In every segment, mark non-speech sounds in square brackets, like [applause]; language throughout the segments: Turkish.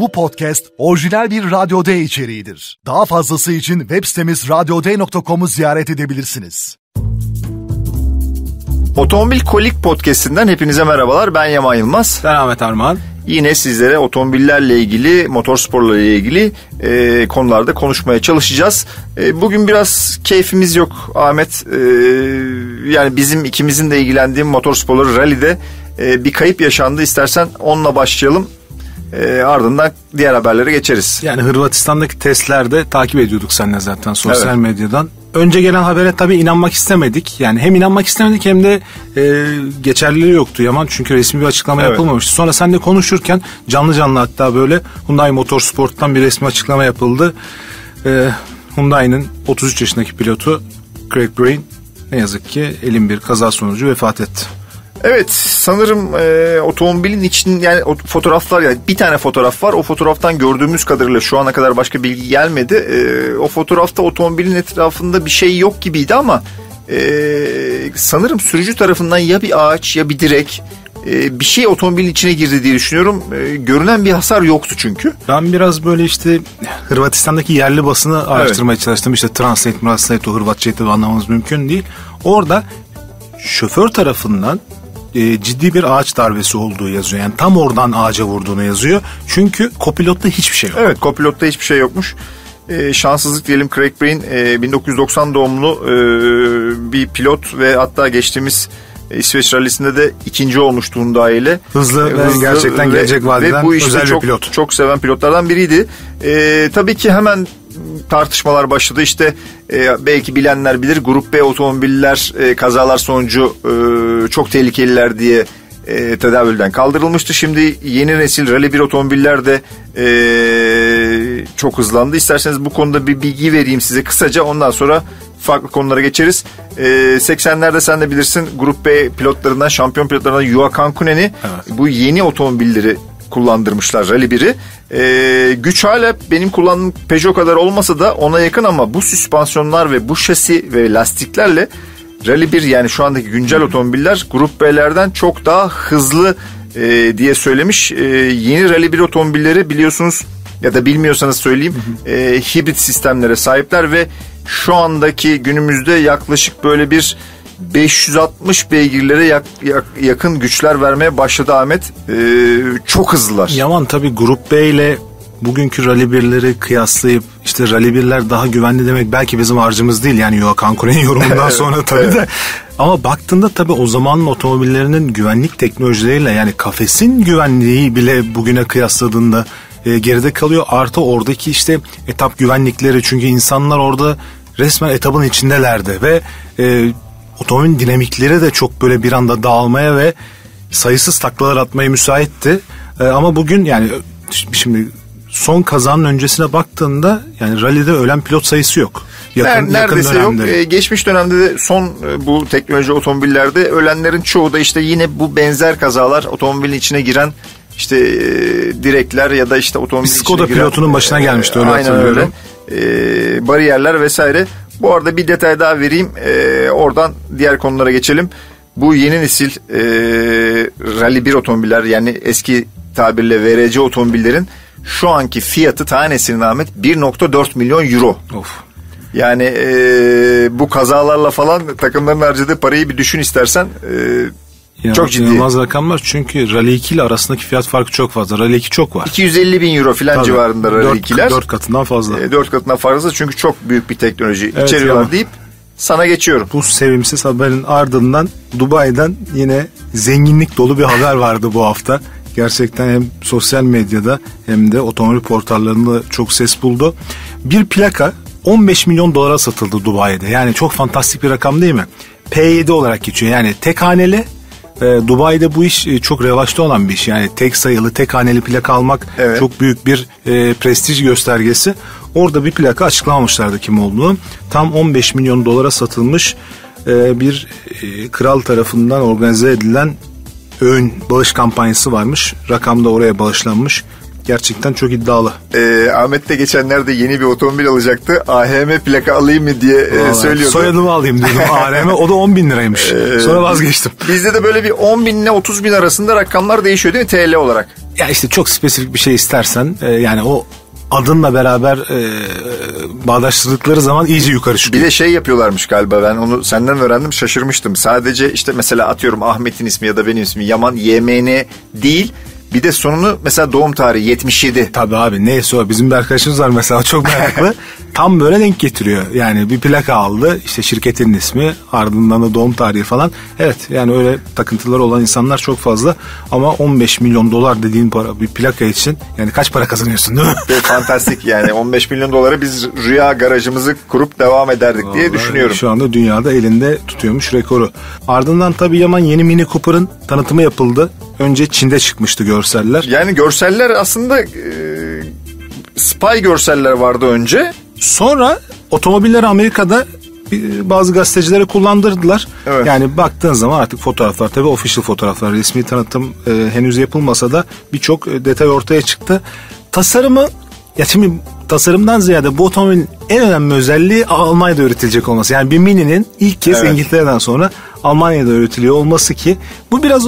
Bu podcast orijinal bir Radyo D içeriğidir. Daha fazlası için web sitemiz radyoday.com'u ziyaret edebilirsiniz. Otomobil Kolik Podcast'inden hepinize merhabalar. Ben Yaman Yılmaz. Ben Ahmet Armağan. Yine sizlere otomobillerle ilgili, motorsporla ilgili e, konularda konuşmaya çalışacağız. E, bugün biraz keyfimiz yok Ahmet. E, yani bizim ikimizin de ilgilendiği motorsporları rallide e, bir kayıp yaşandı. İstersen onunla başlayalım. E, ardından diğer haberlere geçeriz. Yani Hırvatistan'daki testlerde takip ediyorduk seninle zaten sosyal Evet. medyadan. Önce gelen habere tabii inanmak istemedik. Yani hem inanmak istemedik hem de e, geçerliliği yoktu Yaman. Çünkü resmi bir açıklama Evet. yapılmamıştı. Sonra seninle konuşurken canlı canlı hatta böyle Hyundai Motorsport'tan bir resmi açıklama yapıldı. E, Hyundai'nin 33 yaşındaki pilotu Craig Brain ne yazık ki elin bir kaza sonucu vefat etti. Evet sanırım e, otomobilin için yani o fotoğraflar yani bir tane fotoğraf var. O fotoğraftan gördüğümüz kadarıyla şu ana kadar başka bilgi gelmedi. E, o fotoğrafta otomobilin etrafında bir şey yok gibiydi ama e, sanırım sürücü tarafından ya bir ağaç ya bir direk e, bir şey otomobilin içine girdi diye düşünüyorum. E, görünen bir hasar yoktu çünkü. Ben biraz böyle işte Hırvatistan'daki yerli basını araştırmaya çalıştım. İşte Translate, Translate o Hırvatçayı tabii anlamamız mümkün değil. Orada şoför tarafından e, ciddi bir ağaç darbesi olduğu yazıyor. Yani tam oradan ağaca vurduğunu yazıyor. Çünkü kopilotta hiçbir şey yok. Evet kopilotta hiçbir şey yokmuş. Ee, şanssızlık diyelim Craig Brain e, 1990 doğumlu e, bir pilot ve hatta geçtiğimiz İsveç rallisinde de ikinci olmuştu Hyundai ile. Hızlı ve gerçekten gelecek vadeden ve bu işte özel bir çok, pilot. Çok seven pilotlardan biriydi. Ee, tabii ki hemen tartışmalar başladı. İşte e, belki bilenler bilir Grup B otomobiller e, kazalar sonucu e, çok tehlikeliler diye e, tedavülden kaldırılmıştı. Şimdi yeni nesil Rally 1 otomobiller de e, çok hızlandı. İsterseniz bu konuda bir bilgi vereyim size kısaca. Ondan sonra farklı konulara geçeriz. E, 80'lerde sen de bilirsin Grup B pilotlarından, şampiyon pilotlarından Yuva Kankunen'i bu yeni otomobilleri kullandırmışlar Rally 1'i. Ee, güç hala benim kullandığım Peugeot kadar olmasa da ona yakın ama bu süspansiyonlar ve bu şasi ve lastiklerle Rally 1 yani şu andaki güncel otomobiller Grup B'lerden çok daha hızlı e, diye söylemiş. E, yeni Rally 1 otomobilleri biliyorsunuz ya da bilmiyorsanız söyleyeyim e, hibrit sistemlere sahipler ve şu andaki günümüzde yaklaşık böyle bir 560 beygirlere yak- yak- yakın güçler vermeye başladı Ahmet. E, çok hızlılar. Yaman tabii Grup B ile bugünkü Rally 1'leri kıyaslayıp işte Rally 1'ler daha güvenli demek belki bizim harcımız değil yani Yuva Kankure'nin [laughs] yorumundan sonra tabii de. Ama baktığında tabii o zamanın otomobillerinin güvenlik teknolojileriyle yani kafesin güvenliği bile bugüne kıyasladığında e, geride kalıyor. Artı oradaki işte etap güvenlikleri çünkü insanlar orada resmen etabın içindelerdi ve e, otomobilin dinamikleri de çok böyle bir anda dağılmaya ve sayısız taklalar atmaya müsaitti. E, ama bugün yani şimdi son kazanın öncesine baktığında yani rallide ölen pilot sayısı yok. Ner- neredeyse yok. dönemde. Ee, geçmiş dönemde de son e, bu teknoloji otomobillerde ölenlerin çoğu da işte yine bu benzer kazalar otomobilin içine giren işte e, direkler ya da işte otomobilin Bir Skoda giren, pilotunun başına e, gelmişti, öyle aynen hatırlıyorum. öyle. E, bariyerler vesaire. Bu arada bir detay daha vereyim. E, oradan diğer konulara geçelim. Bu yeni nesil e, Rally 1 otomobiller yani eski tabirle VRC otomobillerin şu anki fiyatı tanesinin Ahmet 1.4 milyon euro. Of. Yani e, bu kazalarla falan takımların harcadığı parayı bir düşün istersen. E, İnan- Çok ciddi. İnanılmaz rakamlar çünkü Rally 2 ile arasındaki fiyat farkı çok fazla. Rally 2 çok var. 250 bin euro filan Tabii. civarında Rally Dört- 2'ler. dört katından fazla. E, dört katından fazla çünkü çok büyük bir teknoloji Evet, içeriyorlar deyip sana geçiyorum. Bu sevimsiz haberin ardından Dubai'den yine zenginlik dolu bir haber vardı bu hafta. Gerçekten hem sosyal medyada hem de otomobil portallarında çok ses buldu. Bir plaka 15 milyon dolara satıldı Dubai'de. Yani çok fantastik bir rakam değil mi? P7 olarak geçiyor. Yani tek haneli e, Dubai'de bu iş e, çok revaçta olan bir iş. Yani tek sayılı, tek haneli plaka almak Evet. çok büyük bir e, prestij göstergesi. Orada bir plaka açıklamamışlardı kim olduğunu. Tam 15 milyon dolara satılmış e, bir e, kral tarafından organize edilen öğün bağış kampanyası varmış. Rakam da oraya bağışlanmış. Gerçekten çok iddialı. Ee, Ahmet de geçenlerde yeni bir otomobil alacaktı. AHM plaka alayım mı diye e, Vallahi söylüyordu. Soyadımı alayım dedim ARM. [laughs] O da 10 bin liraymış. Ee, Sonra vazgeçtim. [laughs] Bizde de böyle bir 10 bin ile 30 bin arasında rakamlar değişiyor değil mi TL olarak? Ya işte çok spesifik bir şey istersen e, yani o adınla beraber e, bağdaştırdıkları zaman iyice yukarı Bir çıkıyor. de şey yapıyorlarmış galiba ben onu senden öğrendim şaşırmıştım. Sadece işte mesela atıyorum Ahmet'in ismi ya da benim ismi Yaman YMN değil. Bir de sonunu mesela doğum tarihi 77. Tabii abi neyse o bizim bir arkadaşımız var mesela çok meraklı. [laughs] Tam böyle denk getiriyor. Yani bir plaka aldı işte şirketin ismi ardından da doğum tarihi falan. Evet yani öyle takıntıları olan insanlar çok fazla ama 15 milyon dolar dediğin para bir plaka için yani kaç para kazanıyorsun değil mi? [laughs] Fantastik yani 15 milyon dolara biz rüya garajımızı kurup devam ederdik diye Vallahi düşünüyorum. Şu anda dünyada elinde tutuyormuş rekoru. Ardından tabii Yaman yeni Mini Cooper'ın tanıtımı yapıldı. Önce Çin'de çıkmıştı görseller. Yani görseller aslında e, spy görseller vardı önce. Sonra otomobilleri Amerika'da e, bazı gazetecilere kullandırdılar. Evet. Yani baktığın zaman artık fotoğraflar tabii official fotoğraflar resmi tanıtım e, henüz yapılmasa da birçok e, detay ortaya çıktı. Tasarımı ya şimdi tasarımdan ziyade bu otomobilin en önemli özelliği Almanya'da üretilecek olması. Yani bir Mini'nin ilk kez Evet. İngiltere'den sonra Almanya'da üretiliyor olması ki bu biraz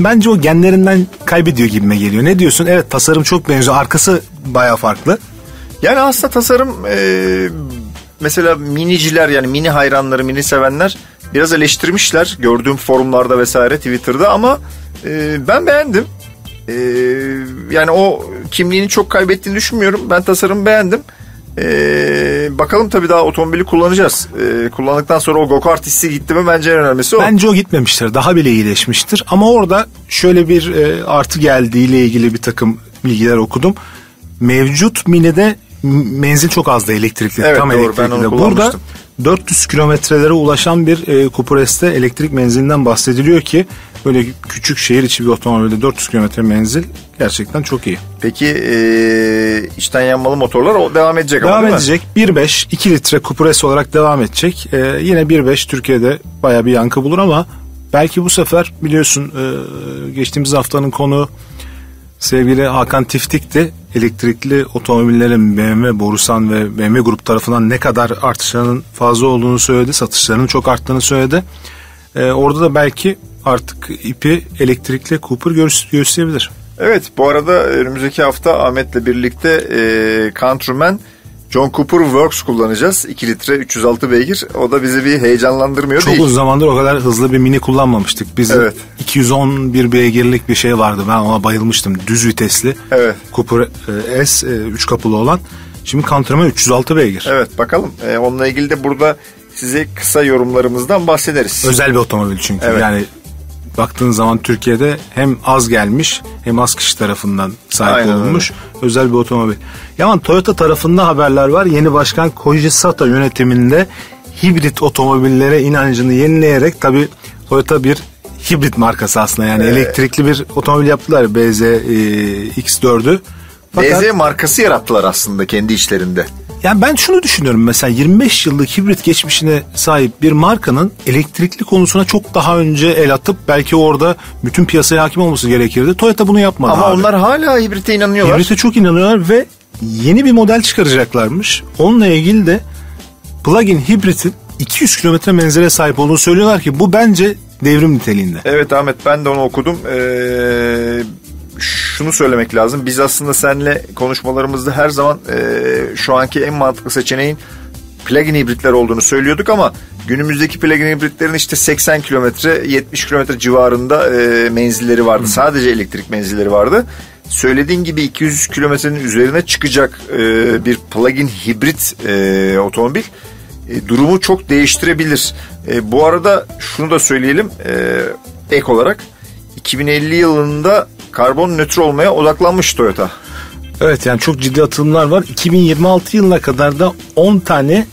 bence o genlerinden kaybediyor gibime geliyor. Ne diyorsun? Evet tasarım çok benziyor. Arkası baya farklı. Yani aslında tasarım e, mesela miniciler yani mini hayranları, mini sevenler biraz eleştirmişler gördüğüm forumlarda vesaire Twitter'da ama e, ben beğendim. E, yani o kimliğini çok kaybettiğini düşünmüyorum. Ben tasarımı beğendim. E, bakalım tabii daha otomobili kullanacağız. E, kullandıktan sonra o go-kart hissi gitti mi bence en önemlisi o. Bence o gitmemiştir. Daha bile iyileşmiştir. Ama orada şöyle bir e, artı geldiğiyle ilgili bir takım bilgiler okudum. Mevcut Mini'de menzil çok azdı elektrikli. Evet, tam doğru. Ben elektrikli. onu de. Burada. 400 kilometrelere ulaşan bir e, Cooper S'te elektrik menzilinden bahsediliyor ki böyle küçük şehir içi bir otomobilde 400 kilometre menzil gerçekten çok iyi. Peki e, içten yanmalı motorlar o devam edecek ama Devam mi? edecek. 1.5 2 litre S olarak devam edecek. Ee, yine 1.5 Türkiye'de baya bir yankı bulur ama belki bu sefer biliyorsun e, geçtiğimiz haftanın konu sevgili Hakan Tiftik'ti. Elektrikli otomobillerin BMW, Borusan ve BMW Grup tarafından ne kadar artışlarının fazla olduğunu söyledi. Satışlarının çok arttığını söyledi. Ee, orada da belki artık ipi elektrikli Cooper göğüs- göğüsleyebilir. Evet bu arada önümüzdeki hafta Ahmet'le birlikte e, Countryman John Cooper Works kullanacağız. 2 litre 306 beygir. O da bizi bir heyecanlandırmıyor Çok değil. uzun zamandır o kadar hızlı bir mini kullanmamıştık. Biz Evet. 211 beygirlik bir şey vardı. Ben ona bayılmıştım. Düz vitesli. Evet. Cooper e, S 3 kapılı olan. Şimdi Countryman 306 beygir. Evet bakalım. E, onunla ilgili de burada size kısa yorumlarımızdan bahsederiz. Özel bir otomobil çünkü. Evet. Yani baktığın zaman Türkiye'de hem az gelmiş hem az kişi tarafından sahip Aynen öyle. olunmuş özel bir otomobil. Yaman Toyota tarafında haberler var. Yeni başkan Koji Sato yönetiminde hibrit otomobillere inancını yenileyerek tabi Toyota bir hibrit markası aslında yani Evet. elektrikli bir otomobil yaptılar BZ e, X4'ü. Fakat BZ markası yarattılar aslında kendi içlerinde. Yani ben şunu düşünüyorum mesela 25 yıllık hibrit geçmişine sahip bir markanın elektrikli konusuna çok daha önce el atıp belki orada bütün piyasaya hakim olması gerekirdi. Toyota bunu yapmadı Ama abi. onlar hala hibrite inanıyorlar. Hibrite çok inanıyorlar ve yeni bir model çıkaracaklarmış. Onunla ilgili de plug-in hibritin 200 kilometre menzile sahip olduğunu söylüyorlar ki bu bence devrim niteliğinde. Evet Ahmet ben de onu okudum. Ee, şunu söylemek lazım. Biz aslında seninle konuşmalarımızda her zaman ee, şu anki en mantıklı seçeneğin plug-in hibritler olduğunu söylüyorduk ama günümüzdeki plug-in hibritlerin işte 80 kilometre 70 kilometre civarında ee, menzilleri vardı. Sadece elektrik menzilleri vardı. Söylediğin gibi 200 kilometrenin üzerine çıkacak ee, bir plug-in hibrit ee, otomobil e, durumu çok değiştirebilir. E, bu arada şunu da söyleyelim e, ek olarak 2050 yılında karbon nötr olmaya odaklanmış Toyota. Evet yani çok ciddi atılımlar var. 2026 yılına kadar da 10 tane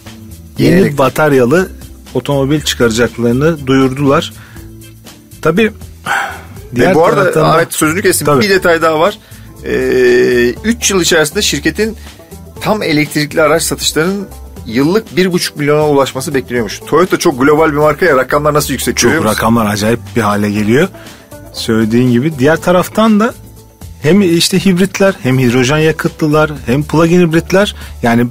Yeni yeni elektrik- bataryalı otomobil çıkaracaklarını duyurdular. Tabii Ve bu arada taraftan Ahmet sözünü kestim. Tabii. Bir detay daha var. 3 yıl içerisinde şirketin tam elektrikli araç satışlarının yıllık 1,5 milyona ulaşması bekleniyormuş. Toyota çok global bir marka ya rakamlar nasıl yüksek Çok rakamlar acayip bir hale geliyor. Söylediğin gibi. Diğer taraftan da hem işte hibritler hem hidrojen yakıtlılar hem plug-in hibritler yani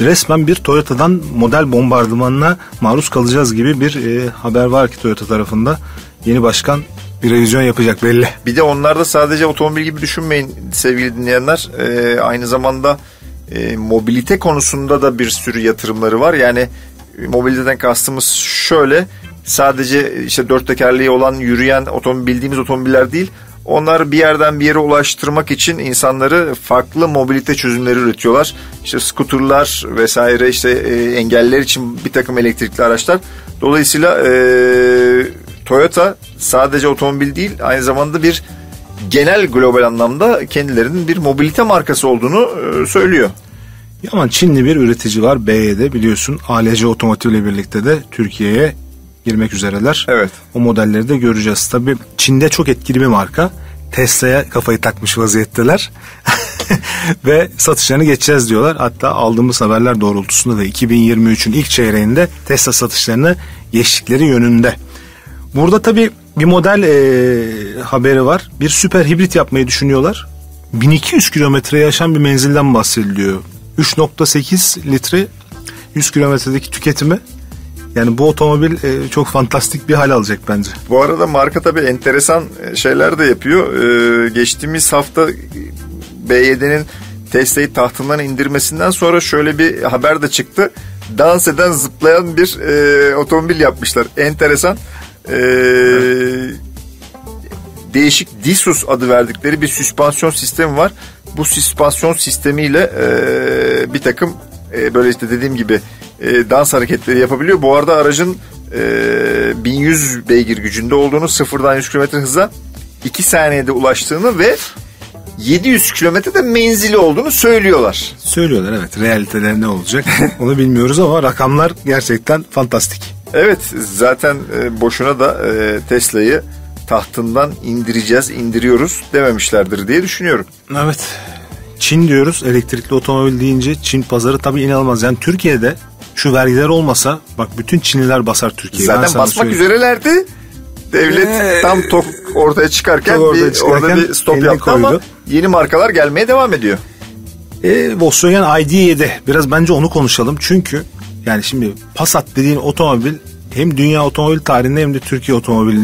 resmen bir Toyota'dan model bombardımanına maruz kalacağız gibi bir e, haber var ki Toyota tarafında. Yeni başkan bir revizyon yapacak belli. Bir de onlarda sadece otomobil gibi düşünmeyin sevgili dinleyenler. E, aynı zamanda e, mobilite konusunda da bir sürü yatırımları var. Yani e, mobiliteden kastımız şöyle sadece işte dört tekerleği olan yürüyen otomobil bildiğimiz otomobiller değil. Onlar bir yerden bir yere ulaştırmak için insanları farklı mobilite çözümleri üretiyorlar. İşte skuterlar vesaire işte e, engelliler için bir takım elektrikli araçlar. Dolayısıyla e, Toyota sadece otomobil değil aynı zamanda bir genel global anlamda kendilerinin bir mobilite markası olduğunu e, söylüyor. Yaman Çinli bir üretici var BYD biliyorsun ALC Otomotiv ile birlikte de Türkiye'ye girmek üzereler. Evet. O modelleri de göreceğiz. Tabii Çin'de çok etkili bir marka. Tesla'ya kafayı takmış vaziyetteler. [laughs] Ve satışlarını geçeceğiz diyorlar. Hatta aldığımız haberler doğrultusunda da 2023'ün ilk çeyreğinde Tesla satışlarını geçtikleri yönünde. Burada tabii bir model e, haberi var. Bir süper hibrit yapmayı düşünüyorlar. 1200 kilometreye yaşan bir menzilden bahsediliyor. 3.8 litre 100 kilometredeki tüketimi yani bu otomobil e, çok fantastik bir hal alacak bence. Bu arada marka tabii enteresan e, şeyler de yapıyor. Ee, geçtiğimiz hafta B7'nin Tesla'yı tahtından indirmesinden sonra şöyle bir haber de çıktı. Dans eden zıplayan bir e, otomobil yapmışlar. Enteresan. Ee, değişik Disus adı verdikleri bir süspansiyon sistemi var. Bu süspansiyon sistemiyle e, bir takım e, böyle işte dediğim gibi e, dans hareketleri yapabiliyor. Bu arada aracın e, 1100 beygir gücünde olduğunu sıfırdan 100 km hıza 2 saniyede ulaştığını ve 700 kilometrede menzili olduğunu söylüyorlar. Söylüyorlar evet. Realitede ne olacak [laughs] onu bilmiyoruz ama rakamlar gerçekten fantastik. Evet zaten e, boşuna da e, Tesla'yı tahtından indireceğiz, indiriyoruz dememişlerdir diye düşünüyorum. Evet. Çin diyoruz elektrikli otomobil deyince Çin pazarı tabii inanılmaz. Yani Türkiye'de şu vergiler olmasa bak bütün Çinliler basar Türkiye'yi. Zaten basmak söyleyeyim. üzerelerdi. Devlet ee, tam tok ortaya çıkarken, ortaya bir, çıkarken orada bir stop yaptı koydu. ama yeni markalar gelmeye devam ediyor. E, Volkswagen ID7 biraz bence onu konuşalım. Çünkü yani şimdi Passat dediğin otomobil hem dünya otomobil tarihinde hem de Türkiye otomobil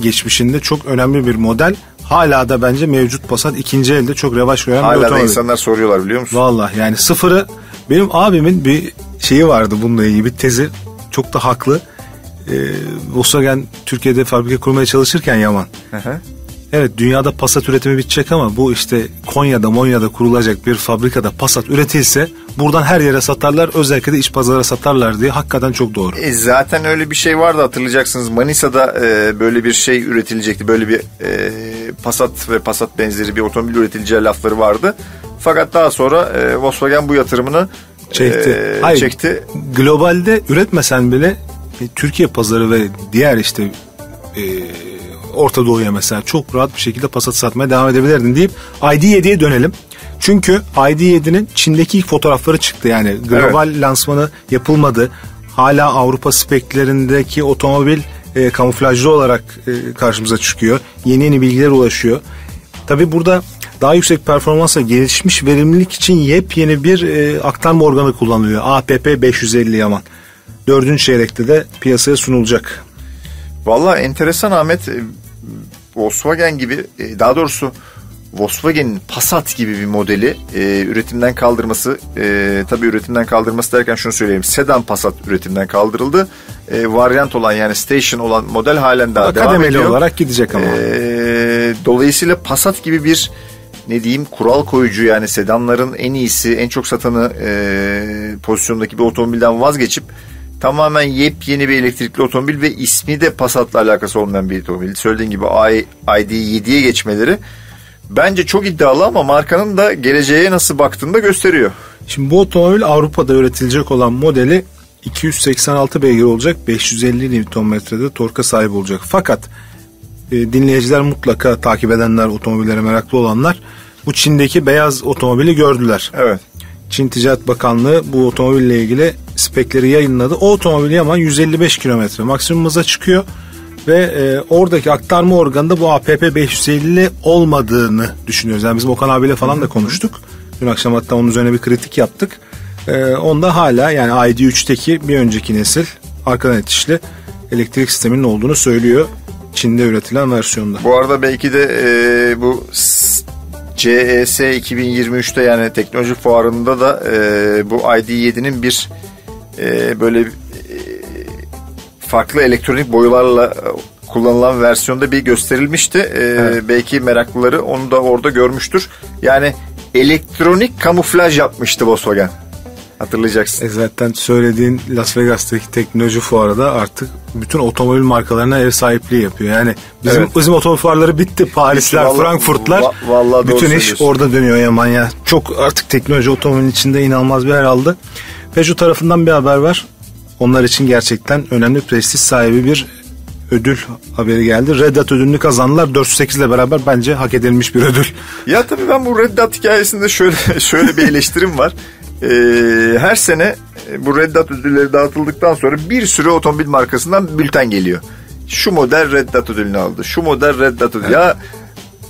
geçmişinde çok önemli bir model. Hala da bence mevcut Passat ikinci elde çok revaç gören bir otomobil. Hala da insanlar soruyorlar biliyor musun? Valla yani sıfırı benim abimin bir şeyi vardı bununla ilgili bir tezi. Çok da haklı. Ee, Volkswagen Türkiye'de fabrika kurmaya çalışırken Yaman. Hı hı. Evet dünyada Passat üretimi bitecek ama bu işte Konya'da Monya'da kurulacak bir fabrikada Passat üretilse buradan her yere satarlar özellikle de iç pazara satarlar diye hakikaten çok doğru. E, zaten öyle bir şey vardı hatırlayacaksınız Manisa'da e, böyle bir şey üretilecekti böyle bir e, Passat ve Passat benzeri bir otomobil üretileceği lafları vardı. Fakat daha sonra e, Volkswagen bu yatırımını çekti. E, Hayır, çekti. Globalde üretmesen bile e, Türkiye pazarı ve diğer işte e, Orta Doğu'ya mesela çok rahat bir şekilde Passat satmaya devam edebilirdin deyip ID7'ye dönelim. Çünkü ID7'nin Çin'deki ilk fotoğrafları çıktı yani global evet. lansmanı yapılmadı. Hala Avrupa speklerindeki otomobil e, kamuflajlı olarak e, karşımıza çıkıyor. Yeni yeni bilgiler ulaşıyor. Tabi burada daha yüksek performansa gelişmiş verimlilik için yepyeni bir e, aktarma organı kullanılıyor. APP 550 Yaman. Dördüncü çeyrekte de piyasaya sunulacak. Valla enteresan Ahmet. E, Volkswagen gibi e, daha doğrusu Volkswagen'in Passat gibi bir modeli e, üretimden kaldırması e, tabii üretimden kaldırması derken şunu söyleyeyim sedan Passat üretimden kaldırıldı e, varyant olan yani station olan model halen daha Akademeli devam ediyor. olarak gidecek ama. E, dolayısıyla Passat gibi bir ne diyeyim kural koyucu yani sedanların en iyisi en çok satanı e, pozisyondaki bir otomobilden vazgeçip tamamen yepyeni bir elektrikli otomobil ve ismi de Passat'la alakası olmayan bir otomobil. Söylediğin gibi ID7'ye geçmeleri bence çok iddialı ama markanın da geleceğe nasıl baktığını da gösteriyor. Şimdi bu otomobil Avrupa'da üretilecek olan modeli 286 beygir olacak 550 Nm'de torka sahip olacak. Fakat e, dinleyiciler mutlaka takip edenler otomobillere meraklı olanlar bu Çin'deki beyaz otomobili gördüler. Evet. Çin Ticaret Bakanlığı bu otomobille ilgili spekleri yayınladı. O otomobil Yaman 155 kilometre maksimum hıza çıkıyor Ve e, oradaki aktarma organında bu APP 550 olmadığını düşünüyoruz. Yani bizim Okan abiyle falan da konuştuk. Dün akşam hatta onun üzerine bir kritik yaptık. E, onda hala yani ID3'teki bir önceki nesil arkadan itişli elektrik sisteminin olduğunu söylüyor. Çin'de üretilen versiyonda. Bu arada belki de e, bu CES 2023'te yani teknoloji fuarında da e, bu ID7'nin bir e, böyle e, farklı elektronik boyularla e, kullanılan versiyonda bir gösterilmişti. E, evet. Belki meraklıları onu da orada görmüştür. Yani elektronik kamuflaj yapmıştı Volkswagen. Hatırlayacaksın. E zaten söylediğin Las Vegas'taki teknoloji fuarı da artık bütün otomobil markalarına ev sahipliği yapıyor. Yani bizim evet. bizim otomobil fuarları bitti. Parisler, vallahi, Frankfurtlar. Va- vallahi bütün iş orada dönüyor Yaman ya. Çok artık teknoloji otomobilin içinde inanılmaz bir yer aldı. Peugeot tarafından bir haber var. Onlar için gerçekten önemli prestij sahibi bir ödül haberi geldi. Red Dot ödülünü kazandılar. 408 ile beraber bence hak edilmiş bir ödül. Ya tabii ben bu Red Dot hikayesinde şöyle [laughs] şöyle bir eleştirim var e, her sene e, bu Red Dot ödülleri dağıtıldıktan sonra bir sürü otomobil markasından bülten geliyor. Şu model Red Dot ödülünü aldı. Şu model Red Dot ödülü. Evet. Ya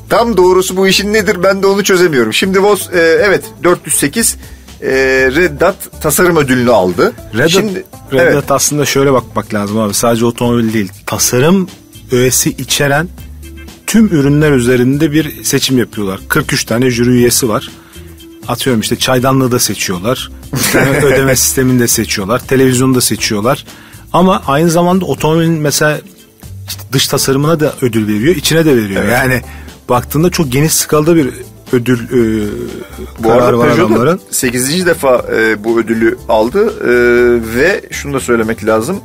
tam doğrusu bu işin nedir ben de onu çözemiyorum. Şimdi Vos e, evet 408 e, Red Dot tasarım ödülünü aldı. Red, Şimdi, Red evet. Aslında şöyle bakmak lazım abi. Sadece otomobil değil. Tasarım öğesi içeren tüm ürünler üzerinde bir seçim yapıyorlar. 43 tane jüri üyesi var atıyorum işte çaydanlığı da seçiyorlar. ödeme [laughs] sistemini de seçiyorlar. Televizyonu da seçiyorlar. Ama aynı zamanda otomobilin mesela işte dış tasarımına da ödül veriyor. içine de veriyor. Evet. Yani baktığında çok geniş skalada bir ödül e, bu arada var adamların. 8. defa e, bu ödülü aldı e, ve şunu da söylemek lazım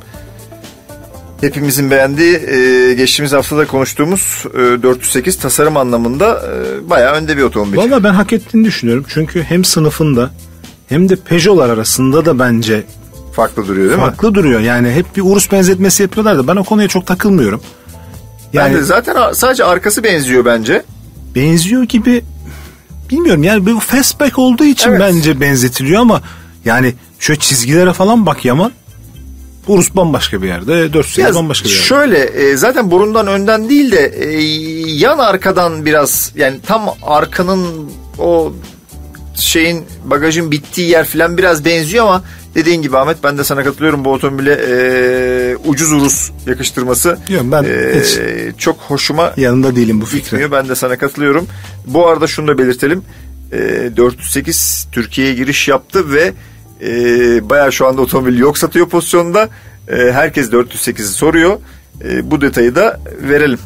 hepimizin beğendiği e, geçtiğimiz haftada konuştuğumuz e, 408 tasarım anlamında e, bayağı önde bir otomobil. Valla ben hak ettiğini düşünüyorum. Çünkü hem sınıfında hem de Peugeot'lar arasında da bence farklı duruyor değil farklı mi? Farklı duruyor. Yani hep bir Urus benzetmesi yapıyorlar da ben o konuya çok takılmıyorum. Yani ben de zaten sadece arkası benziyor bence. Benziyor gibi bilmiyorum yani bu fastback olduğu için evet. bence benzetiliyor ama yani şöyle çizgilere falan bak Yaman Urus bambaşka bir yerde, 408 bambaşka bir yerde. Şöyle e, zaten burundan önden değil de e, yan arkadan biraz yani tam arkanın o şeyin bagajın bittiği yer falan biraz benziyor ama dediğin gibi Ahmet ben de sana katılıyorum bu otomobile e, ucuz Urus yakıştırması Yok, ben e, hiç çok hoşuma yanında değilim bu fikre. Ben de sana katılıyorum. Bu arada şunu da belirtelim. E, 408 Türkiye'ye giriş yaptı ve e, bayağı şu anda otomobil yok satıyor pozisyonda. E, herkes 408'i soruyor. E, bu detayı da verelim.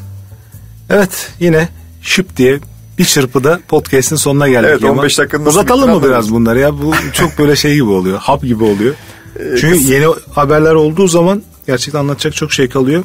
Evet yine şıp diye bir çırpıda podcast'in sonuna geldik. Evet 15 dakikanın Uzatalım mı biraz bunları ya? Bu çok böyle şey gibi oluyor. Hap gibi oluyor. [laughs] Ee, Çünkü yeni haberler olduğu zaman gerçekten anlatacak çok şey kalıyor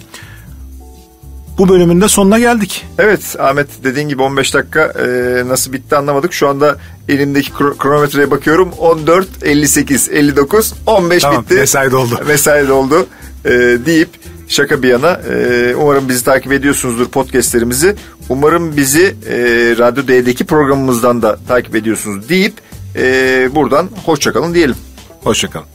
bu bölümün de sonuna geldik. Evet Ahmet dediğin gibi 15 dakika e, nasıl bitti anlamadık. Şu anda elimdeki kronometreye bakıyorum. 14, 58, 59, 15 tamam, bitti. Mesai doldu. Mesai [laughs] doldu e, deyip şaka bir yana e, umarım bizi takip ediyorsunuzdur podcastlerimizi. Umarım bizi e, Radyo D'deki programımızdan da takip ediyorsunuz deyip e, buradan hoşçakalın diyelim. Hoşçakalın.